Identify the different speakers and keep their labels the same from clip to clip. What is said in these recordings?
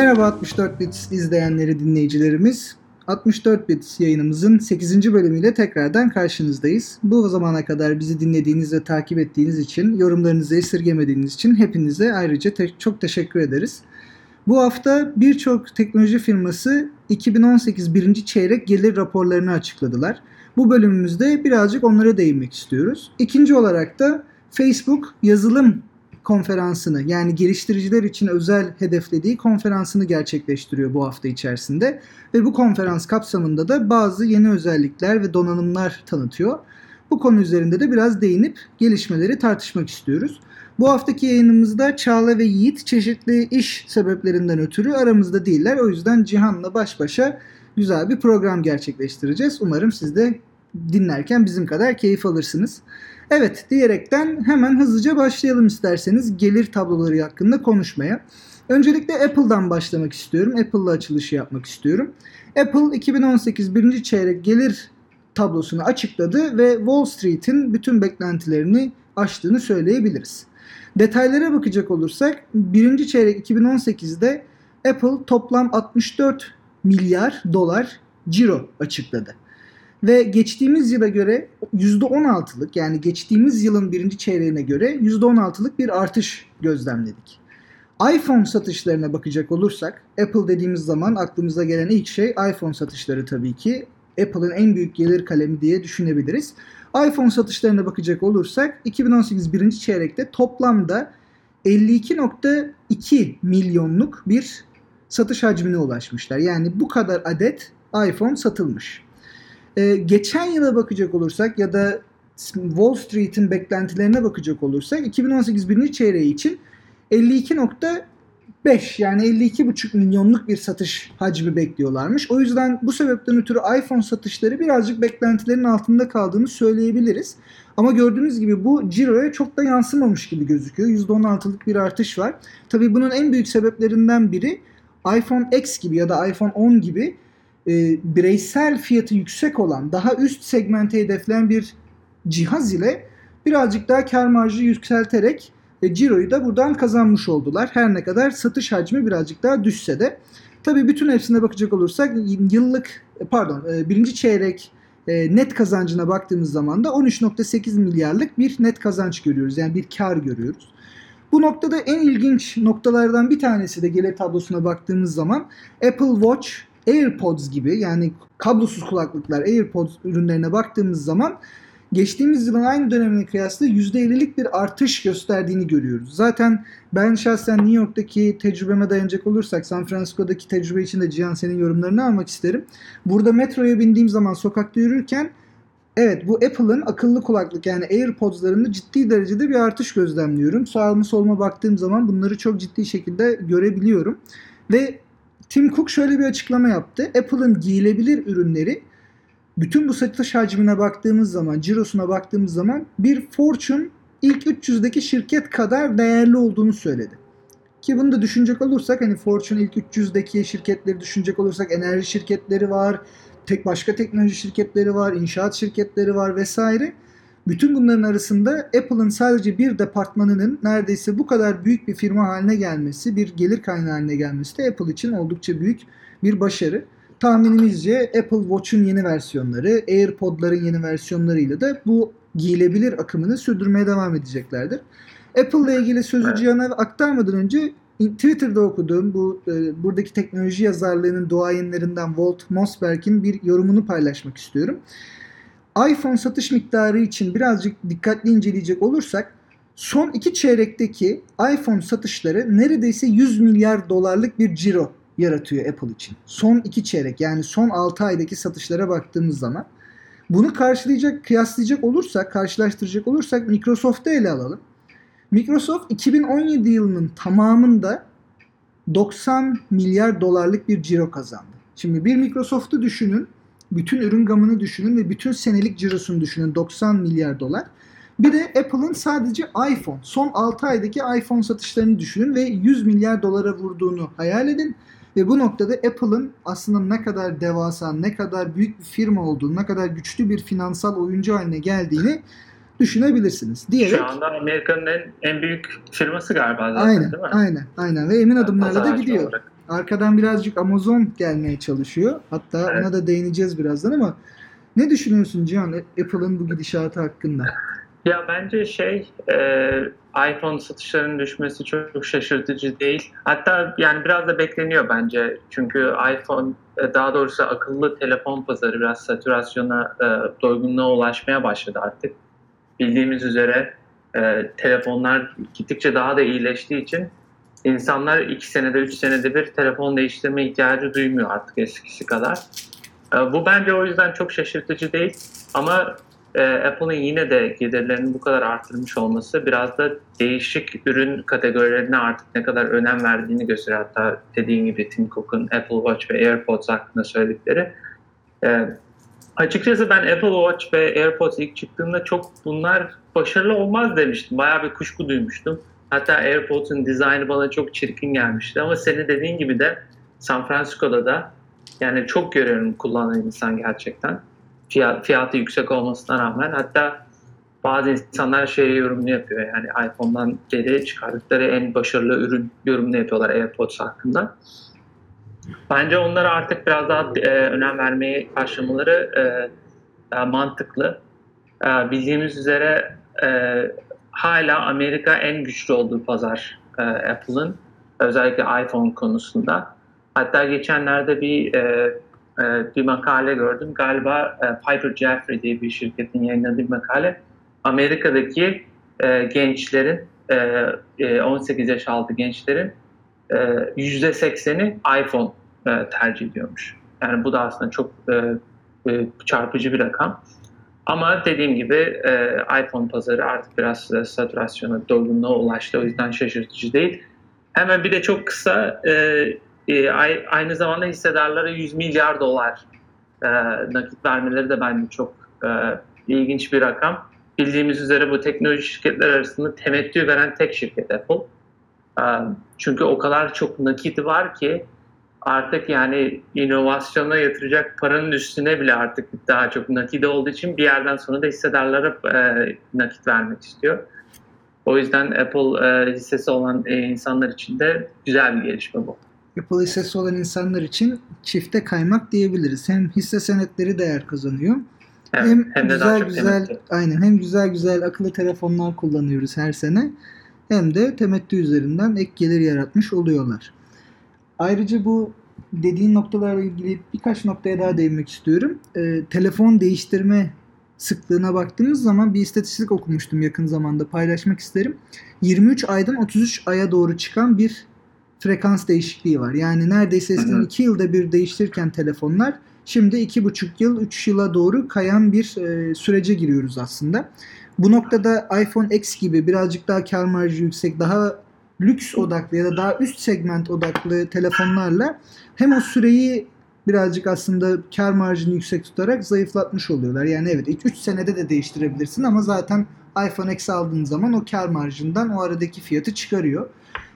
Speaker 1: Merhaba 64 Bits izleyenleri, dinleyicilerimiz. 64 Bits yayınımızın 8. bölümüyle tekrardan karşınızdayız. Bu zamana kadar bizi dinlediğiniz ve takip ettiğiniz için, yorumlarınızı esirgemediğiniz için hepinize ayrıca te- çok teşekkür ederiz. Bu hafta birçok teknoloji firması 2018 birinci çeyrek gelir raporlarını açıkladılar. Bu bölümümüzde birazcık onlara değinmek istiyoruz. İkinci olarak da Facebook yazılım konferansını yani geliştiriciler için özel hedeflediği konferansını gerçekleştiriyor bu hafta içerisinde. Ve bu konferans kapsamında da bazı yeni özellikler ve donanımlar tanıtıyor. Bu konu üzerinde de biraz değinip gelişmeleri tartışmak istiyoruz. Bu haftaki yayınımızda Çağla ve Yiğit çeşitli iş sebeplerinden ötürü aramızda değiller. O yüzden Cihan'la baş başa güzel bir program gerçekleştireceğiz. Umarım siz de dinlerken bizim kadar keyif alırsınız. Evet diyerekten hemen hızlıca başlayalım isterseniz gelir tabloları hakkında konuşmaya. Öncelikle Apple'dan başlamak istiyorum. Apple'la açılışı yapmak istiyorum. Apple 2018 birinci çeyrek gelir tablosunu açıkladı ve Wall Street'in bütün beklentilerini aştığını söyleyebiliriz. Detaylara bakacak olursak birinci çeyrek 2018'de Apple toplam 64 milyar dolar ciro açıkladı. Ve geçtiğimiz yıla göre %16'lık yani geçtiğimiz yılın birinci çeyreğine göre %16'lık bir artış gözlemledik. iPhone satışlarına bakacak olursak Apple dediğimiz zaman aklımıza gelen ilk şey iPhone satışları tabii ki. Apple'ın en büyük gelir kalemi diye düşünebiliriz. iPhone satışlarına bakacak olursak 2018 birinci çeyrekte toplamda 52.2 milyonluk bir satış hacmine ulaşmışlar. Yani bu kadar adet iPhone satılmış. Ee, geçen yıla bakacak olursak ya da Wall Street'in beklentilerine bakacak olursak 2018 birinci çeyreği için 52.5 yani 52,5 milyonluk bir satış hacmi bekliyorlarmış. O yüzden bu sebepten ötürü iPhone satışları birazcık beklentilerin altında kaldığını söyleyebiliriz. Ama gördüğünüz gibi bu ciroya çok da yansımamış gibi gözüküyor. %16'lık bir artış var. Tabii bunun en büyük sebeplerinden biri iPhone X gibi ya da iPhone 10 gibi e, bireysel fiyatı yüksek olan, daha üst segmente hedefleyen bir cihaz ile birazcık daha kar marjı yükselterek e, ciroyu da buradan kazanmış oldular. Her ne kadar satış hacmi birazcık daha düşse de. Tabii bütün hepsine bakacak olursak yıllık pardon e, birinci çeyrek e, net kazancına baktığımız zaman da 13.8 milyarlık bir net kazanç görüyoruz. Yani bir kar görüyoruz. Bu noktada en ilginç noktalardan bir tanesi de gelir tablosuna baktığımız zaman Apple Watch, AirPods gibi yani kablosuz kulaklıklar AirPods ürünlerine baktığımız zaman geçtiğimiz yılın aynı dönemine kıyasla %50'lik bir artış gösterdiğini görüyoruz. Zaten ben şahsen New York'taki tecrübeme dayanacak olursak San Francisco'daki tecrübe için de Cihan senin yorumlarını almak isterim. Burada metroya bindiğim zaman sokakta yürürken Evet bu Apple'ın akıllı kulaklık yani AirPods'larında ciddi derecede bir artış gözlemliyorum. Sağıma soluma baktığım zaman bunları çok ciddi şekilde görebiliyorum. Ve Tim Cook şöyle bir açıklama yaptı. Apple'ın giyilebilir ürünleri bütün bu satış hacmine baktığımız zaman, cirosuna baktığımız zaman bir Fortune ilk 300'deki şirket kadar değerli olduğunu söyledi. Ki bunu da düşünecek olursak hani Fortune ilk 300'deki şirketleri düşünecek olursak enerji şirketleri var, tek başka teknoloji şirketleri var, inşaat şirketleri var vesaire. Bütün bunların arasında Apple'ın sadece bir departmanının neredeyse bu kadar büyük bir firma haline gelmesi, bir gelir kaynağı haline gelmesi de Apple için oldukça büyük bir başarı. Tahminimizce Apple Watch'un yeni versiyonları, AirPod'ların yeni versiyonlarıyla da bu giyilebilir akımını sürdürmeye devam edeceklerdir. Apple ile ilgili sözü Cihan'a aktarmadan önce Twitter'da okuduğum bu e, buradaki teknoloji yazarlığının duayenlerinden Walt Mossberg'in bir yorumunu paylaşmak istiyorum. iPhone satış miktarı için birazcık dikkatli inceleyecek olursak son iki çeyrekteki iPhone satışları neredeyse 100 milyar dolarlık bir ciro yaratıyor Apple için. Son iki çeyrek yani son 6 aydaki satışlara baktığımız zaman. Bunu karşılayacak, kıyaslayacak olursak, karşılaştıracak olursak Microsoft'u ele alalım. Microsoft 2017 yılının tamamında 90 milyar dolarlık bir ciro kazandı. Şimdi bir Microsoft'u düşünün, bütün ürün gamını düşünün ve bütün senelik cirosunu düşünün 90 milyar dolar. Bir de Apple'ın sadece iPhone, son 6 aydaki iPhone satışlarını düşünün ve 100 milyar dolara vurduğunu hayal edin. Ve bu noktada Apple'ın aslında ne kadar devasa, ne kadar büyük bir firma olduğunu, ne kadar güçlü bir finansal oyuncu haline geldiğini düşünebilirsiniz. Diyerek,
Speaker 2: Şu anda Amerika'nın en, en büyük firması galiba zaten
Speaker 1: aynen,
Speaker 2: değil mi?
Speaker 1: aynen, aynen ve emin adımlarla da gidiyor.
Speaker 2: olarak.
Speaker 1: Arkadan birazcık Amazon gelmeye çalışıyor. Hatta
Speaker 2: Evet.
Speaker 1: ona da değineceğiz birazdan ama ne düşünüyorsun Cihan Apple'ın bu gidişatı hakkında?
Speaker 2: Ya bence şey e, iPhone satışlarının düşmesi çok, şaşırtıcı değil. Hatta yani biraz da bekleniyor bence. Çünkü iPhone e, daha doğrusu akıllı telefon pazarı biraz satürasyona, e, doygunluğa ulaşmaya başladı artık. Bildiğimiz üzere e, telefonlar gittikçe daha da iyileştiği için insanlar iki senede, üç senede bir telefon değiştirme ihtiyacı duymuyor artık eskisi kadar. E, bu bence o yüzden çok şaşırtıcı değil. Ama e, Apple'ın yine de gelirlerini bu kadar arttırmış olması biraz da değişik ürün kategorilerine artık ne kadar önem verdiğini gösteriyor. Hatta dediğin gibi Tim Cook'un Apple Watch ve AirPods hakkında söyledikleri. E, açıkçası ben Apple Watch ve AirPods ilk çıktığında çok bunlar başarılı olmaz demiştim. Bayağı bir kuşku duymuştum. Hatta AirPods'un dizaynı bana çok çirkin gelmişti. Ama senin dediğin gibi de San Francisco'da da yani çok görüyorum kullanan insan gerçekten fiyat, fiyatı yüksek olmasına rağmen hatta bazı insanlar şey yorumunu yapıyor yani iPhone'dan geri çıkardıkları en başarılı ürün yorumunu yapıyorlar AirPods hakkında. Bence onlara artık biraz daha e, önem vermeye başlamaları e, mantıklı. E, bildiğimiz üzere e, hala Amerika en güçlü olduğu pazar e, Apple'ın özellikle iPhone konusunda. Hatta geçenlerde bir e, e, bir makale gördüm. Galiba e, Piper Jaffray diye bir şirketin yayınladığı bir makale. Amerika'daki e, gençlerin, e, e, 18 yaş altı gençlerin e, %80'i iPhone e, tercih ediyormuş. Yani bu da aslında çok e, e, çarpıcı bir rakam. Ama dediğim gibi e, iPhone pazarı artık biraz e, satürasyona, doygunluğa ulaştı. O yüzden şaşırtıcı değil. Hemen bir de çok kısa e, e, ay- aynı zamanda hissedarlara 100 milyar dolar e, nakit vermeleri de bence çok e, ilginç bir rakam. Bildiğimiz üzere bu teknoloji şirketler arasında temettü veren tek şirket Apple. E, çünkü o kadar çok nakit var ki artık yani inovasyona yatıracak paranın üstüne bile artık daha çok nakit olduğu için bir yerden sonra da hissedarlara e, nakit vermek istiyor. O yüzden Apple e, hissesi olan e, insanlar için de güzel bir gelişme bu.
Speaker 1: Apple hissesi olan insanlar için çifte kaymak diyebiliriz. Hem hisse senetleri değer kazanıyor.
Speaker 2: Evet,
Speaker 1: hem,
Speaker 2: hem de daha
Speaker 1: güzel güzel
Speaker 2: temettü.
Speaker 1: aynen hem güzel güzel akıllı telefonlar kullanıyoruz her sene. Hem de temettü üzerinden ek gelir yaratmış oluyorlar. Ayrıca bu dediğin noktalarla ilgili birkaç noktaya daha değinmek istiyorum. Ee, telefon değiştirme sıklığına baktığımız zaman bir istatistik okumuştum yakın zamanda paylaşmak isterim. 23 aydan 33 aya doğru çıkan bir frekans değişikliği var. Yani neredeyse eskiden
Speaker 2: Hı hı.
Speaker 1: 2 yılda bir değiştirirken telefonlar şimdi 2,5 yıl 3 yıla doğru kayan bir e, sürece giriyoruz aslında. Bu noktada iPhone X gibi birazcık daha kar marjı yüksek, daha lüks odaklı ya da daha üst segment odaklı telefonlarla hem o süreyi birazcık aslında kar marjını yüksek tutarak zayıflatmış oluyorlar. Yani evet 3 senede de değiştirebilirsin ama zaten iPhone X aldığın zaman o kar marjından o aradaki fiyatı çıkarıyor.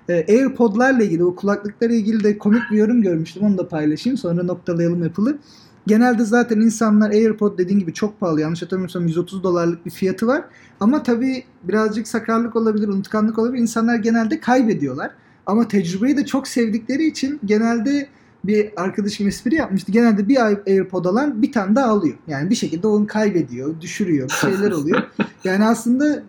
Speaker 1: Ee, AirPod'larla ilgili o kulaklıklarla ilgili de komik bir yorum görmüştüm. Onu da paylaşayım. Sonra noktalayalım Apple'ı. Genelde zaten insanlar AirPod dediğin gibi çok pahalı. Yanlış hatırlamıyorsam 130 dolarlık bir fiyatı var. Ama tabii birazcık sakarlık olabilir, unutkanlık olabilir. İnsanlar genelde kaybediyorlar. Ama tecrübeyi de çok sevdikleri için genelde bir arkadaşım espri yapmıştı. Genelde bir AirPod alan bir tane daha alıyor. Yani bir şekilde onu kaybediyor, düşürüyor, bir şeyler oluyor. Yani aslında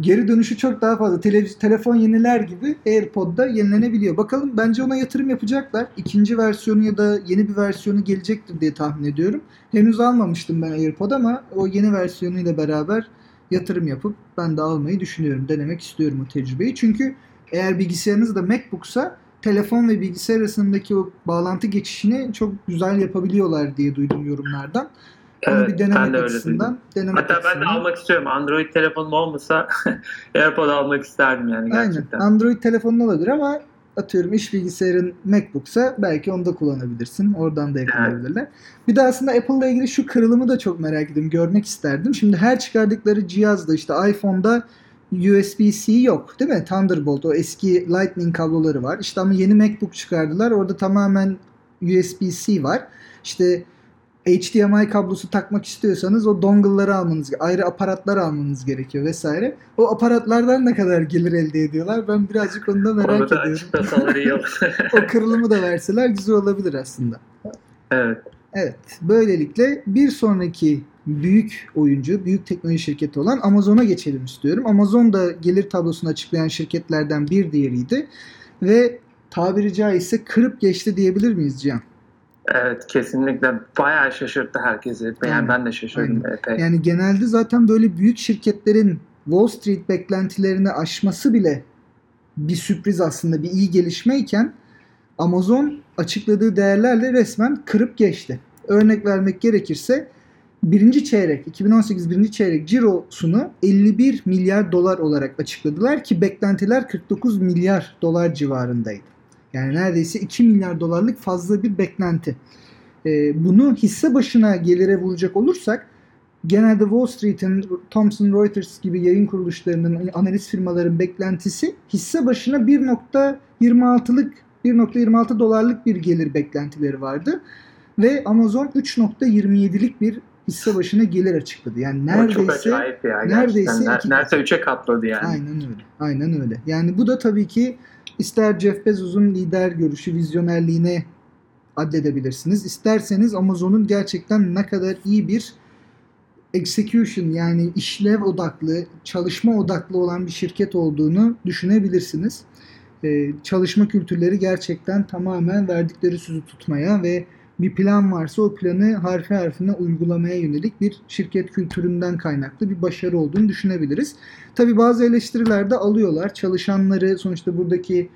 Speaker 1: geri dönüşü çok daha fazla. Tele- telefon yeniler gibi AirPod'da yenilenebiliyor. Bakalım bence ona yatırım yapacaklar. İkinci versiyonu ya da yeni bir versiyonu gelecektir diye tahmin ediyorum. Henüz almamıştım ben AirPod ama o yeni versiyonuyla beraber yatırım yapıp ben de almayı düşünüyorum. Denemek istiyorum o tecrübeyi. Çünkü eğer bilgisayarınız da MacBook'sa telefon ve bilgisayar arasındaki o bağlantı geçişini çok güzel yapabiliyorlar diye duydum yorumlardan. Onu
Speaker 2: Evet,
Speaker 1: bir
Speaker 2: ben
Speaker 1: denemek
Speaker 2: de öyle
Speaker 1: açısından. Denemek
Speaker 2: Hatta ben de
Speaker 1: açısından.
Speaker 2: almak istiyorum. Android telefonum olmasa AirPod almak isterdim yani
Speaker 1: Aynen.
Speaker 2: gerçekten.
Speaker 1: Android telefonun olabilir ama atıyorum iş bilgisayarın MacBook'sa belki onu da kullanabilirsin. Oradan da yakalayabilirler. Bir de aslında Apple'la ilgili şu kırılımı da çok merak ediyorum. Görmek isterdim. Şimdi her çıkardıkları cihazda işte iPhone'da USB-C yok değil mi? Thunderbolt o eski Lightning kabloları var. İşte ama yeni MacBook çıkardılar. Orada tamamen USB-C var. İşte HDMI kablosu takmak istiyorsanız o dongle'ları almanız, ayrı aparatlar almanız gerekiyor vesaire. O aparatlardan ne kadar gelir elde ediyorlar? Ben birazcık onu da merak
Speaker 2: Onu da
Speaker 1: ediyorum. o kırılımı da verseler güzel olabilir aslında.
Speaker 2: evet.
Speaker 1: Evet, böylelikle bir sonraki büyük oyuncu, büyük teknoloji şirketi olan Amazon'a geçelim istiyorum. Amazon da gelir tablosunu açıklayan şirketlerden bir diğeriydi ve tabiri caizse kırıp geçti diyebilir miyiz Cihan?
Speaker 2: Evet kesinlikle bayağı şaşırttı herkesi. Yani ben de şaşırdım epey.
Speaker 1: Yani genelde zaten böyle büyük şirketlerin Wall Street beklentilerini aşması bile bir sürpriz aslında, bir iyi gelişmeyken Amazon açıkladığı değerlerle resmen kırıp geçti. Örnek vermek gerekirse birinci çeyrek, 2018 birinci çeyrek cirosunu 51 milyar dolar olarak açıkladılar ki beklentiler 49 milyar dolar civarındaydı. Yani neredeyse 2 milyar dolarlık fazla bir beklenti. Ee, bunu hisse başına gelire vuracak olursak genelde Wall Street'in, Thomson Reuters gibi yayın kuruluşlarının, analiz firmaların beklentisi hisse başına 1.26'lık 1.26 dolarlık bir gelir beklentileri vardı. Ve Amazon 3.27'lik bir hisse başına gelir açıkladı. Yani neredeyse
Speaker 2: ya.
Speaker 1: neredeyse iki-
Speaker 2: Neredeyse üçe katladı yani.
Speaker 1: Aynen öyle. Aynen öyle. Yani bu da tabii ki ister Jeff Bezos'un lider görüşü, vizyonerliğine addedebilirsiniz. İsterseniz Amazon'un gerçekten ne kadar iyi bir execution yani işlev odaklı, çalışma odaklı olan bir şirket olduğunu düşünebilirsiniz. Ee, çalışma kültürleri gerçekten tamamen verdikleri sözü tutmaya ve bir plan varsa o planı harfi harfine uygulamaya yönelik bir şirket kültüründen kaynaklı bir başarı olduğunu düşünebiliriz. Tabi bazı eleştiriler de alıyorlar. Çalışanları sonuçta buradaki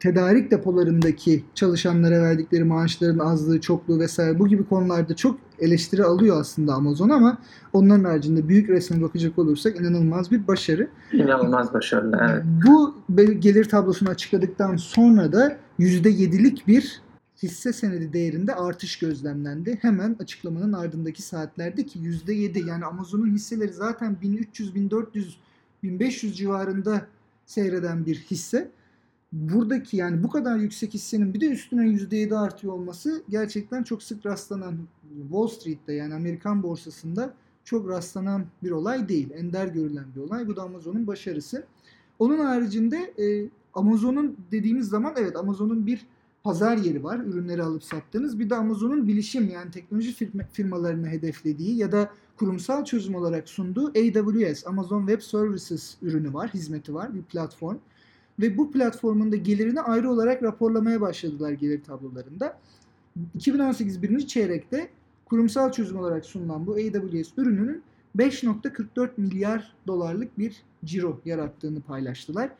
Speaker 1: tedarik depolarındaki çalışanlara verdikleri maaşların azlığı, çokluğu vesaire bu gibi konularda çok eleştiri alıyor aslında Amazon ama onların haricinde büyük resme bakacak olursak inanılmaz bir başarı.
Speaker 2: İnanılmaz başarılı. Evet.
Speaker 1: Bu gelir tablosunu açıkladıktan sonra da %7'lik bir hisse senedi değerinde artış gözlemlendi. Hemen açıklamanın ardındaki saatlerde ki %7 yani Amazon'un hisseleri zaten 1300, 1400, 1500 civarında seyreden bir hisse. Buradaki yani bu kadar yüksek hissenin bir de üstüne %7 artıyor olması gerçekten çok sık rastlanan Wall Street'te yani Amerikan borsasında çok rastlanan bir olay değil. Ender görülen bir olay. Bu da Amazon'un başarısı. Onun haricinde e, Amazon'un dediğimiz zaman evet Amazon'un bir pazar yeri var. Ürünleri alıp sattığınız. Bir de Amazon'un bilişim yani teknoloji firma, firmalarını hedeflediği ya da kurumsal çözüm olarak sunduğu AWS, Amazon Web Services ürünü var, hizmeti var, bir platform. Ve bu platformun da gelirini ayrı olarak raporlamaya başladılar gelir tablolarında. 2018 birinci çeyrekte kurumsal çözüm olarak sunulan bu AWS ürününün 5.44 milyar dolarlık bir ciro yarattığını paylaştılar.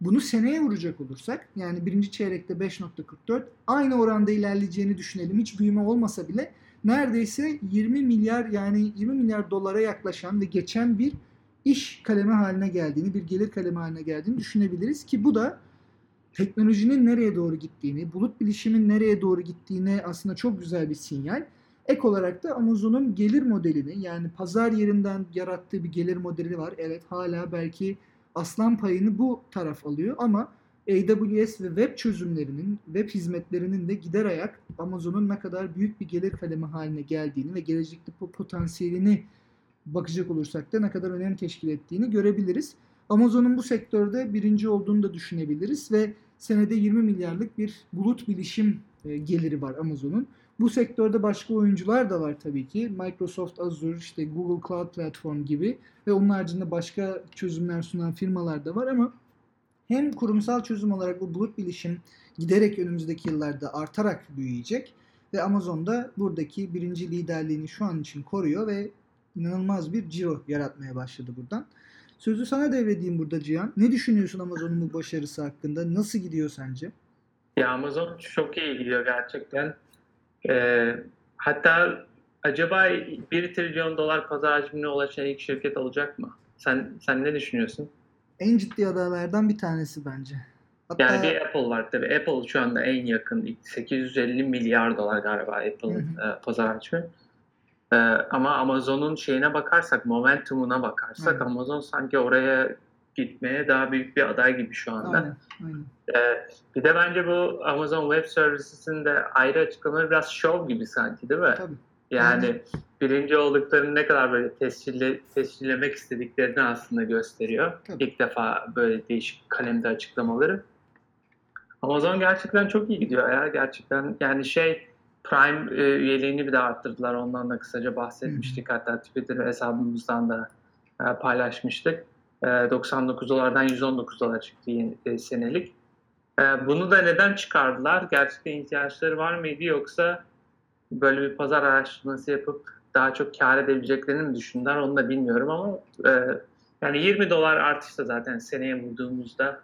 Speaker 1: Bunu seneye vuracak olursak yani birinci çeyrekte 5.44 aynı oranda ilerleyeceğini düşünelim. Hiç büyüme olmasa bile neredeyse 20 milyar yani 20 milyar dolara yaklaşan ve geçen bir iş kalemi haline geldiğini, bir gelir kalemi haline geldiğini düşünebiliriz ki bu da teknolojinin nereye doğru gittiğini, bulut bilişimin nereye doğru gittiğine aslında çok güzel bir sinyal. Ek olarak da Amazon'un gelir modelini yani pazar yerinden yarattığı bir gelir modeli var. Evet hala belki aslan payını bu taraf alıyor ama AWS ve web çözümlerinin, web hizmetlerinin de gider ayak Amazon'un ne kadar büyük bir gelir kalemi haline geldiğini ve gelecekte bu potansiyelini bakacak olursak da ne kadar önem teşkil ettiğini görebiliriz. Amazon'un bu sektörde birinci olduğunu da düşünebiliriz ve senede 20 milyarlık bir bulut bilişim e, geliri var Amazon'un. Bu sektörde başka oyuncular da var tabii ki. Microsoft Azure, işte Google Cloud Platform gibi ve onun haricinde başka çözümler sunan firmalar da var ama hem kurumsal çözüm olarak bu bulut bilişim giderek önümüzdeki yıllarda artarak büyüyecek ve Amazon da buradaki birinci liderliğini şu an için koruyor ve inanılmaz bir ciro yaratmaya başladı buradan. Sözü sana devredeyim burada Cihan. Ne düşünüyorsun Amazon'un bu başarısı hakkında? Nasıl gidiyor sence?
Speaker 2: Ya Amazon çok iyi gidiyor gerçekten. Ee, hatta acaba 1 trilyon dolar pazar hacmine ulaşan ilk şirket olacak mı? Sen sen ne düşünüyorsun?
Speaker 1: En ciddi adaylardan bir tanesi bence. Hatta
Speaker 2: Yani bir Apple var tabii. Apple şu anda en yakın 850 milyar dolar galiba Apple'ın e, pazar hacmi. E, ama Amazon'un şeyine bakarsak, momentumuna bakarsak
Speaker 1: Aynen.
Speaker 2: Amazon sanki oraya gitmeye daha büyük bir aday gibi şu anda.
Speaker 1: aynen, aynen.
Speaker 2: E, bir de bence bu Amazon Web Services'in de ayrı açıklamaları biraz şov gibi sanki değil mi?
Speaker 1: Tabii.
Speaker 2: Yani birinci olduklarını ne kadar böyle tescille, tescillemek istediklerini aslında gösteriyor.
Speaker 1: Tabii.
Speaker 2: İlk defa böyle değişik kalemde açıklamaları. Amazon gerçekten çok iyi gidiyor ya. Gerçekten yani şey Prime e, üyeliğini bir de arttırdılar. Ondan da kısaca bahsetmiştik. Hatta Twitter hesabımızdan da e, paylaşmıştık. E, 99 dolardan 119 dolar çıktı e, senelik. E, bunu da neden çıkardılar? Gerçekten ihtiyaçları var mıydı yoksa böyle bir pazar araştırması yapıp daha çok kar edebileceklerini mi düşündüler onu da bilmiyorum ama e, yani 20 dolar artışta zaten seneye vurduğumuzda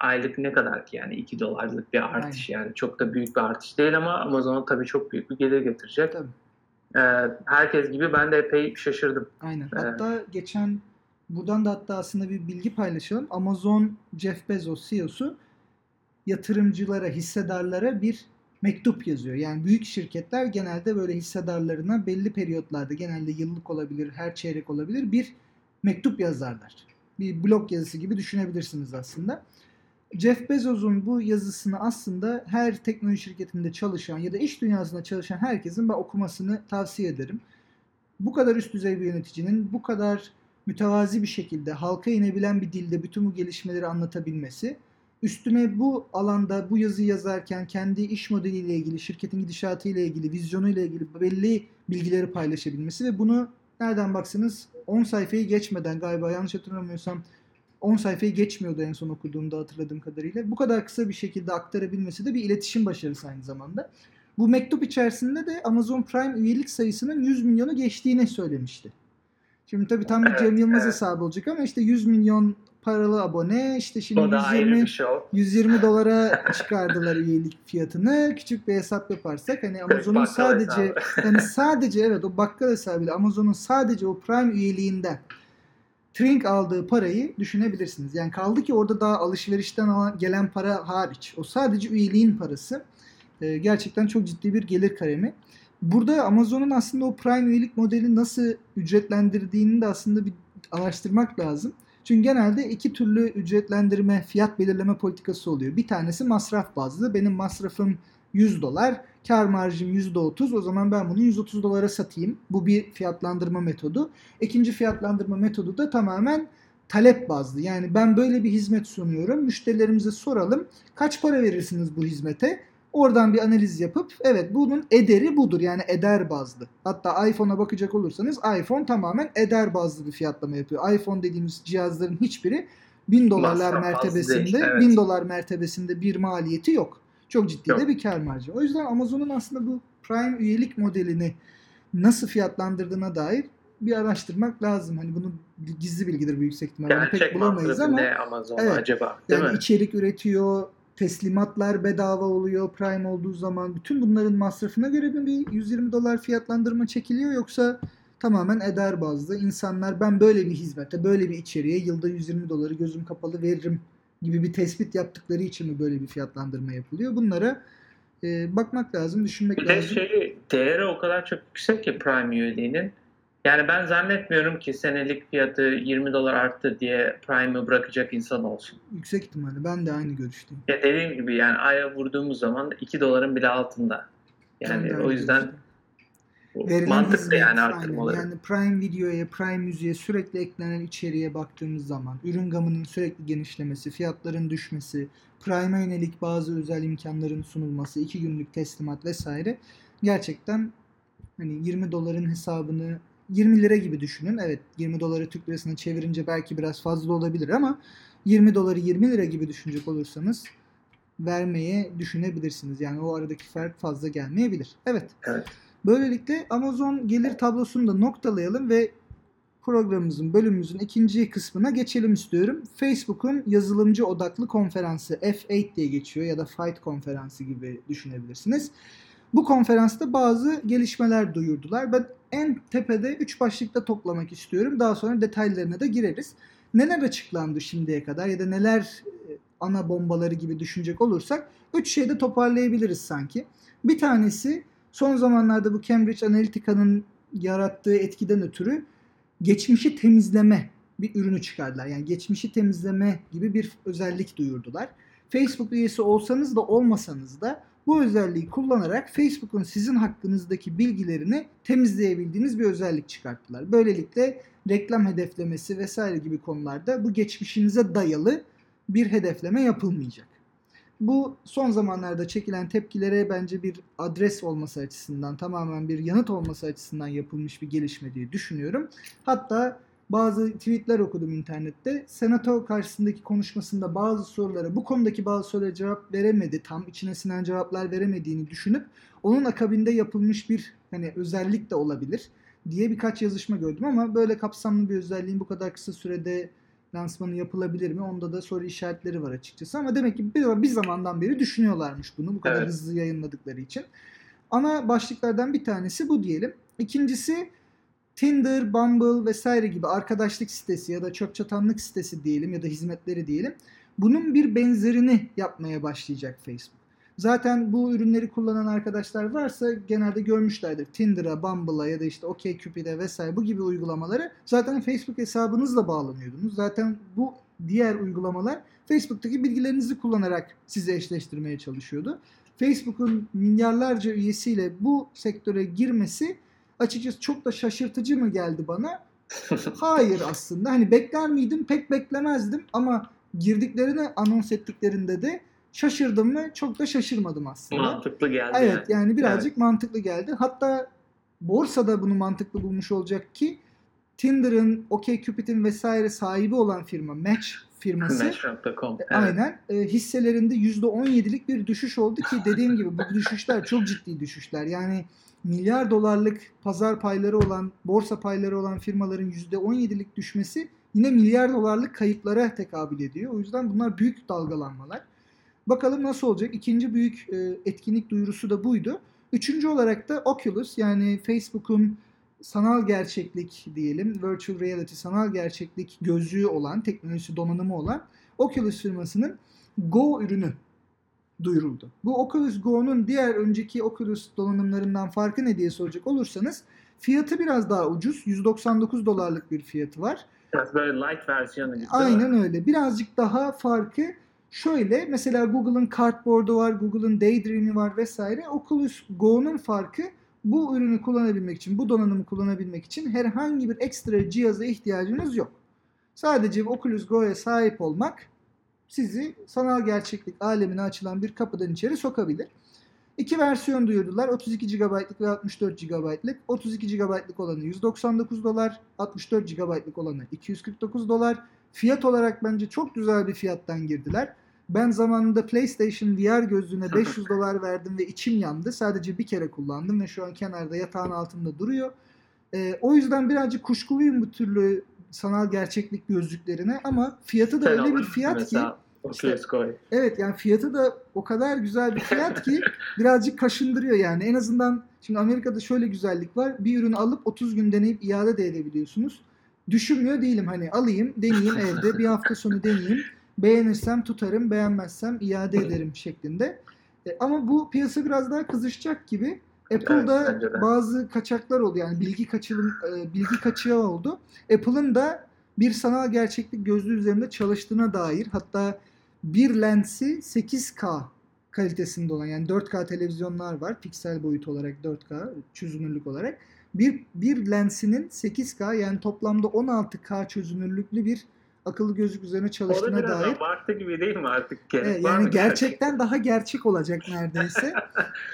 Speaker 2: aylık ne kadar ki yani 2 dolarlık bir artış yani çok da büyük bir artış değil ama Amazon'a tabii çok büyük bir gelir getirecek.
Speaker 1: Tabii.
Speaker 2: E, herkes gibi ben de epey şaşırdım.
Speaker 1: Aynen. Hatta geçen buradan da hatta aslında bir bilgi paylaşalım. Amazon Jeff Bezos CEO'su yatırımcılara, hissedarlara bir mektup yazıyor. Yani büyük şirketler genelde böyle hissedarlarına belli periyotlarda genelde yıllık olabilir, her çeyrek olabilir bir mektup yazarlar. Bir blog yazısı gibi düşünebilirsiniz aslında. Jeff Bezos'un bu yazısını aslında her teknoloji şirketinde çalışan ya da iş dünyasında çalışan herkesin ben okumasını tavsiye ederim. Bu kadar üst düzey bir yöneticinin bu kadar mütevazi bir şekilde halka inebilen bir dilde bütün bu gelişmeleri anlatabilmesi, üstüne bu alanda bu yazıyı yazarken kendi iş modeliyle ilgili, şirketin gidişatıyla ilgili, vizyonuyla ilgili belli bilgileri paylaşabilmesi ve bunu nereden baksanız 10 sayfayı geçmeden galiba yanlış hatırlamıyorsam 10 sayfayı geçmiyordu en son okuduğumda hatırladığım kadarıyla. Bu kadar kısa bir şekilde aktarabilmesi de bir iletişim başarısı aynı zamanda. Bu mektup içerisinde de Amazon Prime üyelik sayısının 100 milyonu geçtiğini söylemişti. Şimdi tabii tam bir Cem Yılmaz
Speaker 2: evet.
Speaker 1: hesabı olacak ama işte 100 milyon paralı abone işte şimdi
Speaker 2: O da ayrı
Speaker 1: 120
Speaker 2: bir show.
Speaker 1: 120 dolara çıkardılar üyelik fiyatını. Küçük bir hesap yaparsak hani Amazon'un sadece
Speaker 2: hesabı.
Speaker 1: yani sadece evet o bakkal hesabıyla Amazon'un sadece o Prime üyeliğinden Trink aldığı parayı düşünebilirsiniz. Yani kaldı ki orada daha alışverişten alan, gelen para hariç. O sadece üyeliğin parası. Ee, gerçekten çok ciddi bir gelir kalemi. Burada Amazon'un aslında o Prime üyelik modeli nasıl ücretlendirdiğini de aslında bir araştırmak lazım. Çünkü genelde iki türlü ücretlendirme, fiyat belirleme politikası oluyor. Bir tanesi masraf bazlı. Benim masrafım 100 dolar, kar marjım %30. O zaman ben bunu 130 dolara satayım. Bu bir fiyatlandırma metodu. İkinci fiyatlandırma metodu da tamamen talep bazlı. Yani ben böyle bir hizmet sunuyorum. Müşterilerimize soralım. Kaç para verirsiniz bu hizmete? Oradan bir analiz yapıp evet bunun ederi budur. Yani eder bazlı. Hatta iPhone'a bakacak olursanız iPhone tamamen eder bazlı bir fiyatlama yapıyor. iPhone dediğimiz cihazların hiçbiri 1000 dolarlar
Speaker 2: Masraf
Speaker 1: mertebesinde
Speaker 2: değil, evet.
Speaker 1: 1000 dolar mertebesinde bir maliyeti yok. Çok ciddi
Speaker 2: Yok.
Speaker 1: de bir kar marjı. O yüzden Amazon'un aslında bu Prime üyelik modelini nasıl fiyatlandırdığına dair bir araştırmak lazım. Hani bunu gizli bilgidir büyük ihtimalle. Onu pek
Speaker 2: Gerçek
Speaker 1: bulamayız ama
Speaker 2: ne Amazon
Speaker 1: Evet.
Speaker 2: acaba? Değil
Speaker 1: yani
Speaker 2: mi?
Speaker 1: içerik üretiyor, teslimatlar bedava oluyor Prime olduğu zaman. Bütün bunların masrafına göre mi bir 120 dolar fiyatlandırma çekiliyor yoksa tamamen eder bazlı. İnsanlar ben böyle bir hizmete, böyle bir içeriğe yılda 120 doları gözüm kapalı veririm gibi bir tespit yaptıkları için mi böyle bir fiyatlandırma yapılıyor? Bunlara e, bakmak lazım, düşünmek
Speaker 2: Bir de
Speaker 1: lazım.
Speaker 2: şey değeri o kadar çok yüksek ki Prime üyeliğinin. Yani ben zannetmiyorum ki senelik fiyatı 20 dolar arttı diye Prime'ı bırakacak insan olsun.
Speaker 1: Yüksek ihtimalle ben de aynı görüşteyim.
Speaker 2: Ya dediğim gibi yani aya vurduğumuz zaman 2 doların bile altında. Yani o yüzden
Speaker 1: Verilen
Speaker 2: mantıklı yani
Speaker 1: aynen.
Speaker 2: arttırmaları.
Speaker 1: Yani Prime Video'ya, Prime Müziğe sürekli eklenen içeriğe baktığımız zaman ürün gamının sürekli genişlemesi, fiyatların düşmesi, Prime'a yönelik bazı özel imkanların sunulması, iki günlük teslimat vesaire gerçekten hani 20 doların hesabını 20 lira gibi düşünün. Evet 20 doları Türk lirasına çevirince belki biraz fazla olabilir ama 20 doları 20 lira gibi düşünecek olursanız vermeye düşünebilirsiniz. Yani o aradaki fark fazla gelmeyebilir. Evet.
Speaker 2: Evet.
Speaker 1: Böylelikle Amazon gelir tablosunu da noktalayalım ve programımızın, bölümümüzün ikinci kısmına geçelim istiyorum. Facebook'un yazılımcı odaklı konferansı F8 diye geçiyor ya da Fight konferansı gibi düşünebilirsiniz. Bu konferansta bazı gelişmeler duyurdular. Ben en tepede 3 başlıkta toplamak istiyorum. Daha sonra detaylarına da gireriz. Neler açıklandı şimdiye kadar ya da neler e, ana bombaları gibi düşünecek olursak 3 şeyde toparlayabiliriz sanki. Bir tanesi son zamanlarda bu Cambridge Analytica'nın yarattığı etkiden ötürü geçmişi temizleme bir ürünü çıkardılar. Yani geçmişi temizleme gibi bir özellik duyurdular. Facebook üyesi olsanız da olmasanız da Bu özelliği kullanarak Facebook'un sizin hakkınızdaki bilgilerini temizleyebildiğiniz bir özellik çıkarttılar. Böylelikle reklam hedeflemesi vesaire gibi konularda bu geçmişinize dayalı bir hedefleme yapılmayacak. Bu son zamanlarda çekilen tepkilere bence bir adres olması açısından, tamamen bir yanıt olması açısından yapılmış bir gelişme diye düşünüyorum. Hatta bazı tweetler okudum internette. Senato karşısındaki konuşmasında bazı sorulara, bu konudaki bazı sorulara cevap veremedi, tam içine sinen cevaplar veremediğini düşünüp onun akabinde yapılmış bir hani özellik de olabilir diye birkaç yazışma gördüm ama böyle kapsamlı bir özelliğin bu kadar kısa sürede lansmanı yapılabilir mi? Onda da soru işaretleri var açıkçası. Ama demek ki bir, bir zamandan beri düşünüyorlarmış bunu bu kadar
Speaker 2: Evet.
Speaker 1: hızlı yayınladıkları için. Ana başlıklardan bir tanesi bu diyelim. İkincisi Tinder, Bumble vesaire gibi arkadaşlık sitesi ya da çöpçatanlık sitesi diyelim ya da hizmetleri diyelim. Bunun bir benzerini yapmaya başlayacak Facebook. Zaten bu ürünleri kullanan arkadaşlar varsa genelde görmüşlerdir. Tinder'a, Bumble'a ya da işte OkCupid'e vesaire bu gibi uygulamaları zaten Facebook hesabınızla bağlanıyordunuz. Zaten bu diğer uygulamalar Facebook'taki bilgilerinizi kullanarak sizi eşleştirmeye çalışıyordu. Facebook'un milyarlarca üyesiyle bu sektöre girmesi açıkçası çok da şaşırtıcı mı geldi bana? Hayır aslında. Hani bekler miydim? Pek beklemezdim ama girdiklerini anons ettiklerinde de şaşırdım mı? Çok da şaşırmadım aslında.
Speaker 2: Mantıklı geldi
Speaker 1: Evet
Speaker 2: yani.
Speaker 1: yani birazcık mantıklı geldi. Hatta borsada bunu mantıklı bulmuş olacak ki Tinder'ın, OkCupid'in vesaire sahibi olan firma Match firması
Speaker 2: Match.com.
Speaker 1: e,
Speaker 2: Evet.
Speaker 1: Aynen. E, hisselerinde %17'lik bir düşüş oldu ki dediğim gibi bu düşüşler çok ciddi düşüşler. Yani milyar dolarlık pazar payları olan, borsa payları olan firmaların %17'lik düşmesi yine milyar dolarlık kayıplara tekabül ediyor. O yüzden bunlar büyük dalgalanmalar. Bakalım nasıl olacak? İkinci büyük e, etkinlik duyurusu da buydu. Üçüncü olarak da Oculus yani Facebook'un sanal gerçeklik diyelim, virtual reality sanal gerçeklik gözlüğü olan, teknolojisi donanımı olan Oculus firmasının Go ürünü duyuruldu. Bu Oculus Go'nun diğer önceki Oculus donanımlarından farkı ne diye soracak olursanız fiyatı biraz daha ucuz. 199 dolarlık bir fiyatı var.
Speaker 2: Biraz böyle light versiyonu gibi.
Speaker 1: Aynen öyle. Birazcık daha farkı şöyle. Mesela Google'ın Cardboard'u var, Google'ın Daydream'i var vesaire. Oculus Go'nun farkı bu ürünü kullanabilmek için, bu donanımı kullanabilmek için herhangi bir ekstra cihaza ihtiyacınız yok. Sadece Oculus Go'ya sahip olmak sizi sanal gerçeklik alemine açılan bir kapıdan içeri sokabilir. İki versiyon duyurdular. 32 GB'lık ve 64 GB'lık. 32 GB'lık olanı 199 dolar, 64 GB'lık olanı 249 dolar. Fiyat olarak bence çok güzel bir fiyattan girdiler. Ben zamanında PlayStation VR gözlüğüne 500 dolar verdim ve içim yandı. Sadece bir kere kullandım ve şu an kenarda yatağın altında duruyor. Ee, o yüzden birazcık kuşkuluyum bu türlü sanal gerçeklik gözlüklerine ama fiyatı da
Speaker 2: Sen
Speaker 1: öyle bir fiyat ki
Speaker 2: mesela Oculus Go.
Speaker 1: Evet yani fiyatı da o kadar güzel bir fiyat ki birazcık kaşındırıyor yani. En azından şimdi Amerika'da şöyle güzellik var. Bir ürünü alıp 30 gün deneyip iade de edebiliyorsunuz. Düşünmüyor değilim hani alayım, deneyeyim evde bir hafta sonu deneyeyim. Beğenirsem tutarım, beğenmezsem iade ederim şeklinde. E, ama bu piyasa biraz daha kızışacak gibi. Apple'da
Speaker 2: Evet,
Speaker 1: bazı kaçaklar oldu yani bilgi kaçırım e, bilgi kaçağı oldu. Apple'ın da bir sanal gerçeklik gözlüğü üzerinde çalıştığına dair hatta bir lensi 8K kalitesinde olan yani 4K televizyonlar var. Piksel boyut olarak 4K çözünürlük olarak. Bir, bir lensinin 8K yani toplamda 16K çözünürlüklü bir akıllı gözlük üzerine çalıştığına
Speaker 2: biraz
Speaker 1: dair.
Speaker 2: abartı gibi değil mi artık? Gerek
Speaker 1: Evet, yani
Speaker 2: mı
Speaker 1: gerçekten daha gerçek olacak neredeyse.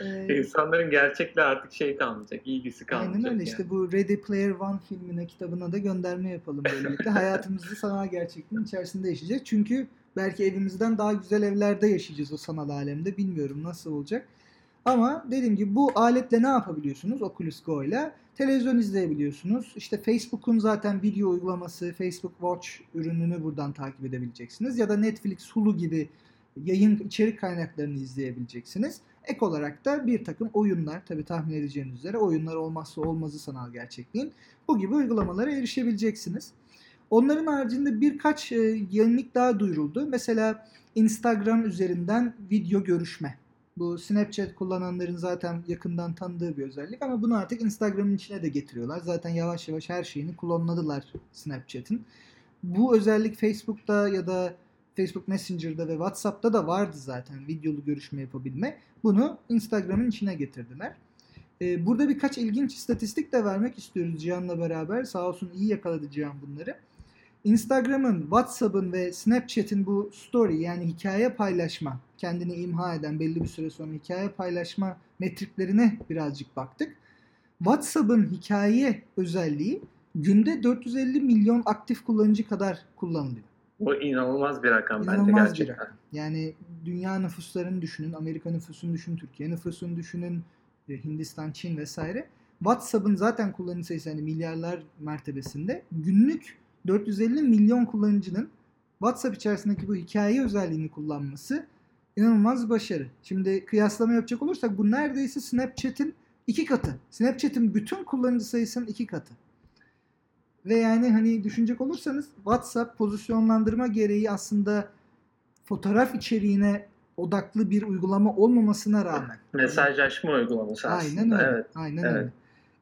Speaker 1: Ee,
Speaker 2: İnsanların gerçekle artık şey kalmayacak, ilgisi kalmayacak.
Speaker 1: Aynen öyle
Speaker 2: yani.
Speaker 1: işte bu Ready Player One filmine kitabına da gönderme yapalım böylelikle. Hayatımızı sanal gerçekliğin içerisinde yaşayacak. Çünkü belki evimizden daha güzel evlerde yaşayacağız o sanal alemde. Bilmiyorum nasıl olacak. Ama dediğim gibi bu aletle ne yapabiliyorsunuz Oculus Go ile? Televizyon izleyebiliyorsunuz. İşte Facebook'un zaten video uygulaması, Facebook Watch ürününü buradan takip edebileceksiniz. Ya da Netflix, Hulu gibi yayın içerik kaynaklarını izleyebileceksiniz. Ek olarak da bir takım oyunlar, tabi tahmin edeceğiniz üzere oyunlar olmazsa olmazı sanal gerçekliğin. Bu gibi uygulamalara erişebileceksiniz. Onların haricinde birkaç e, yenilik daha duyuruldu. Mesela Instagram üzerinden video görüşme. Bu Snapchat kullananların zaten yakından tanıdığı bir özellik ama bunu artık Instagram'ın içine de getiriyorlar. Zaten yavaş yavaş her şeyini klonladılar Snapchat'in. Bu özellik Facebook'ta ya da Facebook Messenger'da ve WhatsApp'ta da vardı zaten videolu görüşme yapabilme. Bunu Instagram'ın içine getirdiler. Ee, burada birkaç ilginç istatistik de vermek istiyoruz Cihan'la beraber. Sağ olsun iyi yakaladı Cihan bunları. Instagram'ın, WhatsApp'ın ve Snapchat'in bu story yani hikaye paylaşma, kendini imha eden belli bir süre sonra hikaye paylaşma metriklerine birazcık baktık. WhatsApp'ın hikaye özelliği günde 450 milyon aktif kullanıcı kadar kullanılıyor.
Speaker 2: Bu inanılmaz bir rakam
Speaker 1: İnanılmaz
Speaker 2: bence
Speaker 1: bir
Speaker 2: gerçekten.
Speaker 1: rakam. Yani dünya nüfuslarını düşünün, Amerika nüfusunu düşünün, Türkiye nüfusunu düşünün, e, Hindistan, Çin vesaire. WhatsApp'ın zaten kullanıcı sayısı hani milyarlar mertebesinde. Günlük 450 milyon kullanıcının WhatsApp içerisindeki bu hikaye özelliğini kullanması inanılmaz başarı. Şimdi kıyaslama yapacak olursak bu neredeyse Snapchat'in iki katı. Snapchat'in bütün kullanıcı sayısının iki katı. Ve yani hani düşünecek olursanız WhatsApp pozisyonlandırma gereği aslında fotoğraf içeriğine odaklı bir uygulama olmamasına rağmen.
Speaker 2: Mesajlaşma uygulaması aslında.
Speaker 1: Aynen öyle.
Speaker 2: Evet.
Speaker 1: Aynen
Speaker 2: evet.
Speaker 1: öyle.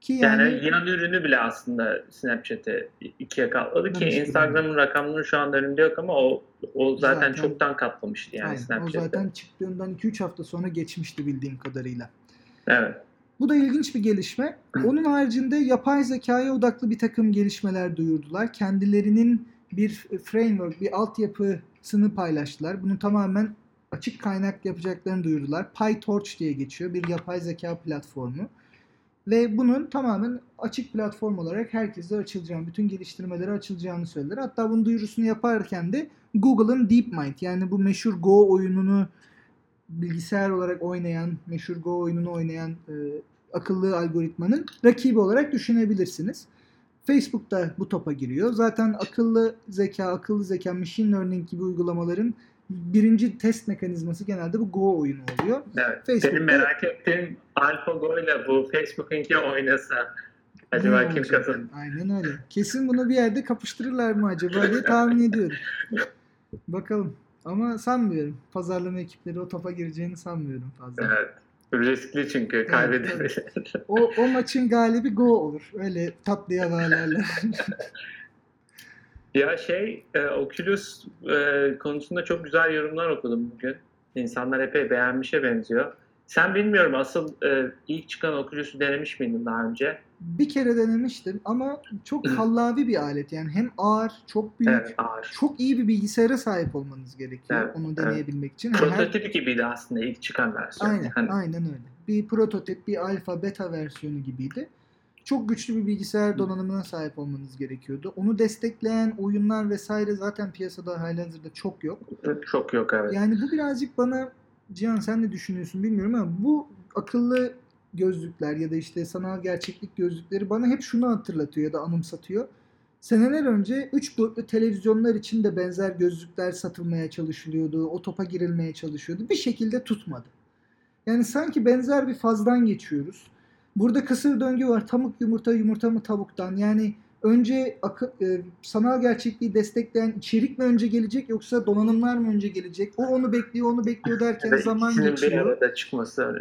Speaker 1: Ki
Speaker 2: Yani,
Speaker 1: yani,
Speaker 2: yan ürünü bile aslında Snapchat'e ikiye katladı ki. Instagram'ın rakamları şu anda önümde yok ama o o zaten,
Speaker 1: Zaten-
Speaker 2: çoktan katlamıştı yani
Speaker 1: aynen, o zaten çıktığından 2-3 hafta sonra geçmişti bildiğim kadarıyla.
Speaker 2: Evet.
Speaker 1: Bu da ilginç bir gelişme. Onun haricinde yapay zekaya odaklı bir takım gelişmeler duyurdular. Kendilerinin bir framework, bir altyapısını paylaştılar. Bunu tamamen açık kaynak yapacaklarını duyurdular. PyTorch diye geçiyor. Bir yapay zeka platformu. Ve bunun tamamen açık platform olarak herkese açılacağını, bütün geliştirmelere açılacağını söylediler. Hatta bunun duyurusunu yaparken de Google'ın DeepMind yani bu meşhur Go oyununu bilgisayar olarak oynayan, meşhur Go oyununu oynayan e, akıllı algoritmanın rakibi olarak düşünebilirsiniz. Facebook da bu topa giriyor. Zaten akıllı zeka, akıllı zeka, machine learning gibi uygulamaların birinci test mekanizması genelde bu Go oyunu oluyor.
Speaker 2: Evet.
Speaker 1: Facebook'ta-
Speaker 2: Benim merak ettiğim AlphaGo ile bu Facebook'unki oynasa acaba kim kazanır?
Speaker 1: Aynen öyle. Kesin bunu bir yerde kapıştırırlar mı acaba diye tahmin ediyorum. Bakalım. Ama sanmıyorum. Pazarlama ekipleri o topa gireceğini sanmıyorum fazla.
Speaker 2: Evet. Riskli çünkü kaybedebilir.
Speaker 1: O, o maçın galibi Go olur. Öyle tatlıya bağlarlar.
Speaker 2: Ya şey, e, Oculus e, konusunda çok güzel yorumlar okudum bugün. İnsanlar epey beğenmişe benziyor. Sen bilmiyorum asıl e, ilk çıkan Oculus'u denemiş miydin daha önce?
Speaker 1: bir kere denemiştim ama çok kallavi bir alet. Yani hem ağır, çok büyük,
Speaker 2: Evet, ağır.
Speaker 1: çok iyi bir bilgisayara sahip olmanız gerekiyor
Speaker 2: Evet,
Speaker 1: onu
Speaker 2: evet.
Speaker 1: deneyebilmek için. Hani her-
Speaker 2: Prototip gibiydi aslında ilk çıkan versiyon.
Speaker 1: Aynen,
Speaker 2: Hani,
Speaker 1: aynen öyle. Bir prototip, bir alfa, beta versiyonu gibiydi. Çok güçlü bir bilgisayar donanımına sahip olmanız gerekiyordu. Onu destekleyen oyunlar vesaire zaten piyasada halihazırda çok yok.
Speaker 2: Çok yok evet.
Speaker 1: Yani bu birazcık bana Cihan sen ne düşünüyorsun bilmiyorum ama bu akıllı gözlükler ya da işte sanal gerçeklik gözlükleri bana hep şunu hatırlatıyor ya da anımsatıyor. Seneler önce 3 boyutlu televizyonlar için de benzer gözlükler satılmaya çalışılıyordu. O topa girilmeye çalışıyordu. Bir şekilde tutmadı. Yani sanki benzer bir fazdan geçiyoruz. Burada kısır döngü var. Tavuk yumurta, yumurta mı tavuktan? Yani önce akı- e, sanal gerçekliği destekleyen içerik mi önce gelecek yoksa donanımlar mı önce gelecek? O onu bekliyor, onu bekliyor derken
Speaker 2: Ve
Speaker 1: zaman
Speaker 2: ikisinin bir
Speaker 1: geçiyor.
Speaker 2: arada çıkması.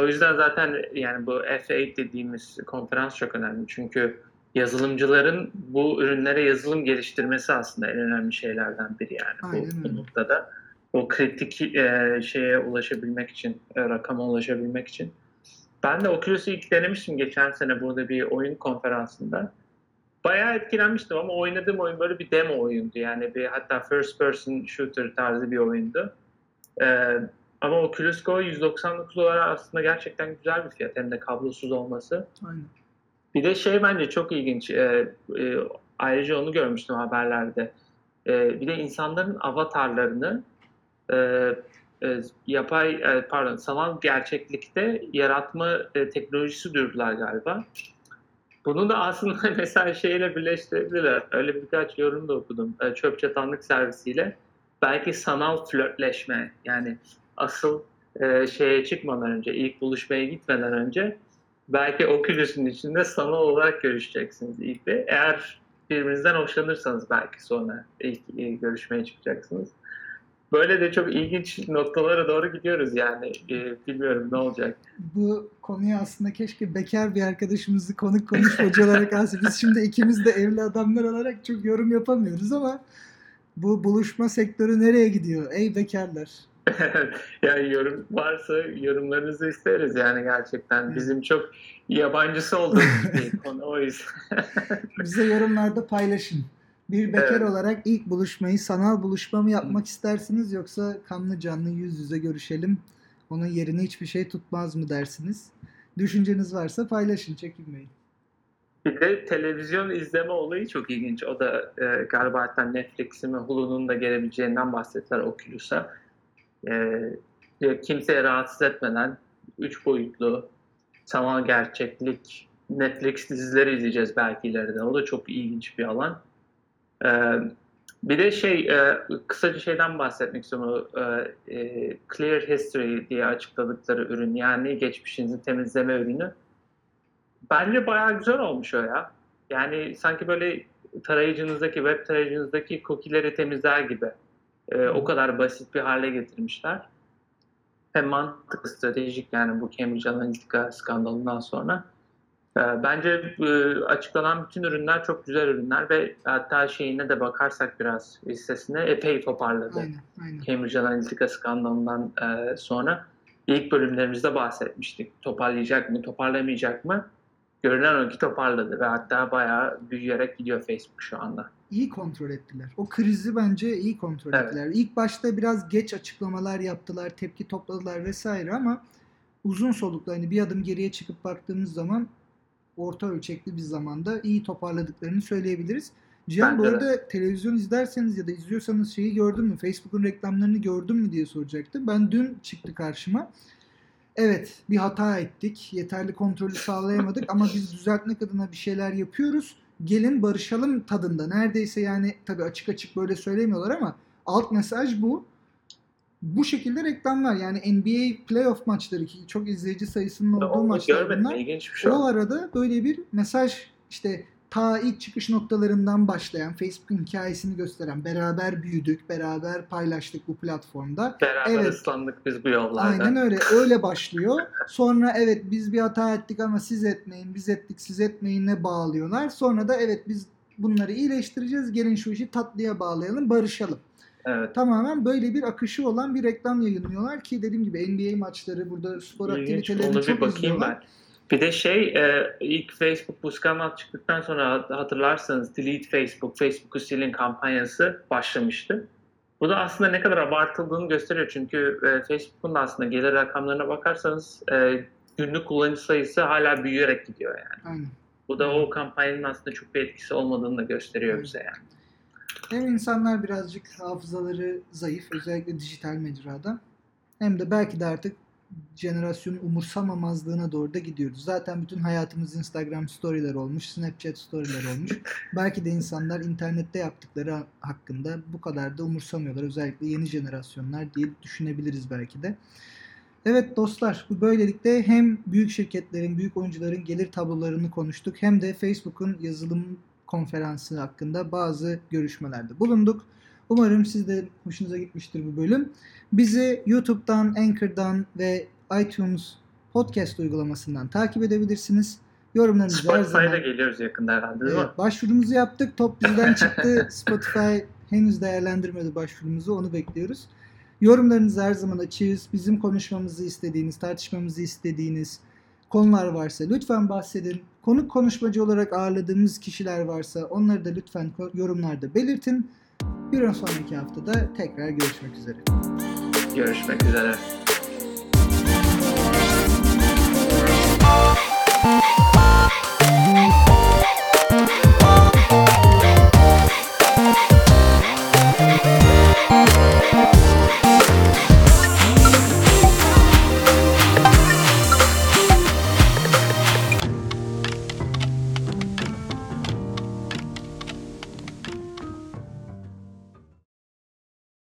Speaker 2: O yüzden zaten yani bu F8 dediğimiz konferans çok önemli. Çünkü yazılımcıların bu ürünlere yazılım geliştirmesi aslında en önemli şeylerden biri yani
Speaker 1: Aynen
Speaker 2: bu, bu noktada. O kritik e, şeye ulaşabilmek için, e, rakama ulaşabilmek için. Ben de Oculus'u ilk denemiştim geçen sene burada bir oyun konferansında. Bayağı etkilenmiştim ama oynadığım oyun böyle bir demo oyundu. Yani bir hatta first person shooter tarzı bir oyundu. Ee, ama Oculus Go 199 dolar aslında gerçekten güzel bir fiyat. Hem de kablosuz olması.
Speaker 1: Aynen.
Speaker 2: Bir de şey bence çok ilginç. Ee, e, ayrıca onu görmüştüm haberlerde. Ee, bir de insanların avatarlarını e, e, yapay e, pardon sanal gerçeklikte yaratma e, teknolojisi duyurdular galiba. Bunu da aslında mesela şeyle birleştirebilirler. Öyle birkaç yorum da okudum. E, çöp çatanlık servisiyle. Belki sanal flörtleşme yani asıl e, şeye çıkmadan önce, ilk buluşmaya gitmeden önce belki Oculus'un içinde sanal olarak görüşeceksiniz ilk de. Eğer birbirinizden hoşlanırsanız belki sonra ilk, ilk görüşmeye çıkacaksınız. Böyle de çok ilginç noktalara doğru gidiyoruz yani. E, bilmiyorum ne olacak.
Speaker 1: Bu konuya aslında keşke bekar bir arkadaşımızı konuk konuşmacı olarak alsa. Biz şimdi ikimiz de evli adamlar olarak çok yorum yapamıyoruz ama Bu buluşma sektörü nereye gidiyor? Ey bekarlar.
Speaker 2: yani yorum varsa yorumlarınızı isteriz yani gerçekten. Bizim çok yabancısı olduğumuz bir konu o yüzden.
Speaker 1: Bize yorumlarda paylaşın. Bir bekar
Speaker 2: Evet.
Speaker 1: olarak ilk buluşmayı sanal buluşma mı yapmak istersiniz yoksa kanlı canlı yüz yüze görüşelim. Onun yerine hiçbir şey tutmaz mı dersiniz? Düşünceniz varsa paylaşın, çekinmeyin.
Speaker 2: Bir de televizyon izleme olayı çok ilginç. O da e, galiba hatta Netflix'in ve Hulu'nun da gelebileceğinden bahsettiler Oculus'a. E, kimseye rahatsız etmeden üç boyutlu sanal gerçeklik Netflix dizileri izleyeceğiz belki ileride. O da çok ilginç bir alan. E, bir de şey e, kısaca şeyden bahsetmek istiyorum. E, e, Clear History diye açıkladıkları ürün yani geçmişinizi temizleme ürünü. Bence bayağı güzel olmuş o ya. Yani sanki böyle tarayıcınızdaki, web tarayıcınızdaki cookie'leri temizler gibi. Ee, o kadar basit bir hale getirmişler. Hem mantıklı, stratejik yani bu Cambridge Analytica skandalından sonra. Ee, bence e, açıklanan bütün ürünler çok güzel ürünler ve hatta şeyine de bakarsak biraz listesine epey toparladı.
Speaker 1: Aynen, aynen.
Speaker 2: Cambridge Analytica skandalından e, sonra ilk bölümlerimizde bahsetmiştik. Toparlayacak mı, toparlamayacak mı? Görünen o ki toparladı ve hatta bayağı büyüyerek gidiyor Facebook şu anda.
Speaker 1: İyi kontrol ettiler. O krizi bence iyi kontrol
Speaker 2: Evet.
Speaker 1: ettiler. İlk başta biraz geç açıklamalar yaptılar, tepki topladılar vesaire ama uzun soluklu hani bir adım geriye çıkıp baktığımız zaman orta ölçekli bir zamanda iyi toparladıklarını söyleyebiliriz. Cihan bu
Speaker 2: de.
Speaker 1: arada televizyon izlerseniz ya da izliyorsanız şeyi gördün mü? Facebook'un reklamlarını gördün mü diye soracaktı. Ben dün çıktı karşıma. Evet bir hata ettik. Yeterli kontrolü sağlayamadık ama biz düzeltmek adına bir şeyler yapıyoruz. Gelin barışalım tadında. Neredeyse yani tabii açık açık böyle söylemiyorlar ama alt mesaj bu. Bu şekilde reklamlar yani NBA playoff maçları ki çok izleyici sayısının olduğu
Speaker 2: Onu
Speaker 1: maçlar bunlar.
Speaker 2: ilginç bir şey.
Speaker 1: O arada böyle bir mesaj işte ta ilk çıkış noktalarından başlayan Facebook'un hikayesini gösteren beraber büyüdük, beraber paylaştık bu platformda.
Speaker 2: Beraber
Speaker 1: Evet.
Speaker 2: ıslandık biz bu yollarda.
Speaker 1: Aynen öyle. Öyle başlıyor. Sonra evet biz bir hata ettik ama siz etmeyin, biz ettik, siz etmeyinle bağlıyorlar. Sonra da evet biz bunları iyileştireceğiz. Gelin şu işi tatlıya bağlayalım, barışalım.
Speaker 2: Evet.
Speaker 1: Tamamen böyle bir akışı olan bir reklam yayınlıyorlar ki dediğim gibi NBA maçları burada spor
Speaker 2: İlginç.
Speaker 1: aktivitelerini
Speaker 2: Onu bir
Speaker 1: çok
Speaker 2: bakayım
Speaker 1: izliyorlar.
Speaker 2: ben. Bir de şey e, ilk Facebook bu skandal çıktıktan sonra hatırlarsanız Delete Facebook, Facebook'u silin kampanyası başlamıştı. Bu da aslında ne kadar abartıldığını gösteriyor. Çünkü e, Facebook'un da aslında gelir rakamlarına bakarsanız e, günlük kullanıcı sayısı hala büyüyerek gidiyor yani.
Speaker 1: Aynen.
Speaker 2: Bu da o kampanyanın aslında çok bir etkisi olmadığını da gösteriyor
Speaker 1: Evet.
Speaker 2: bize yani.
Speaker 1: Hem insanlar birazcık hafızaları zayıf özellikle dijital mecrada hem de belki de artık jenerasyonun umursamamazlığına doğru da gidiyoruz. Zaten bütün hayatımız Instagram storyler olmuş, Snapchat storyler olmuş. belki de insanlar internette yaptıkları hakkında bu kadar da umursamıyorlar. Özellikle yeni jenerasyonlar diye düşünebiliriz belki de. Evet dostlar, bu böylelikle hem büyük şirketlerin, büyük oyuncuların gelir tablolarını konuştuk hem de Facebook'un yazılım konferansı hakkında bazı görüşmelerde bulunduk. Umarım siz de hoşunuza gitmiştir bu bölüm. Bizi YouTube'dan, Anchor'dan ve iTunes podcast uygulamasından takip edebilirsiniz. Yorumlarınızı her
Speaker 2: Spotify'da
Speaker 1: zaman
Speaker 2: geliyoruz yakında herhalde değil mi?
Speaker 1: Evet, başvurumuzu yaptık. Top bizden çıktı. Spotify henüz değerlendirmedi başvurumuzu. Onu bekliyoruz. Yorumlarınızı her zaman açığız. Bizim konuşmamızı istediğiniz, tartışmamızı istediğiniz konular varsa lütfen bahsedin. Konuk konuşmacı olarak ağırladığımız kişiler varsa onları da lütfen yorumlarda belirtin. Bir sonraki haftada tekrar görüşmek üzere.
Speaker 2: Görüşmek üzere.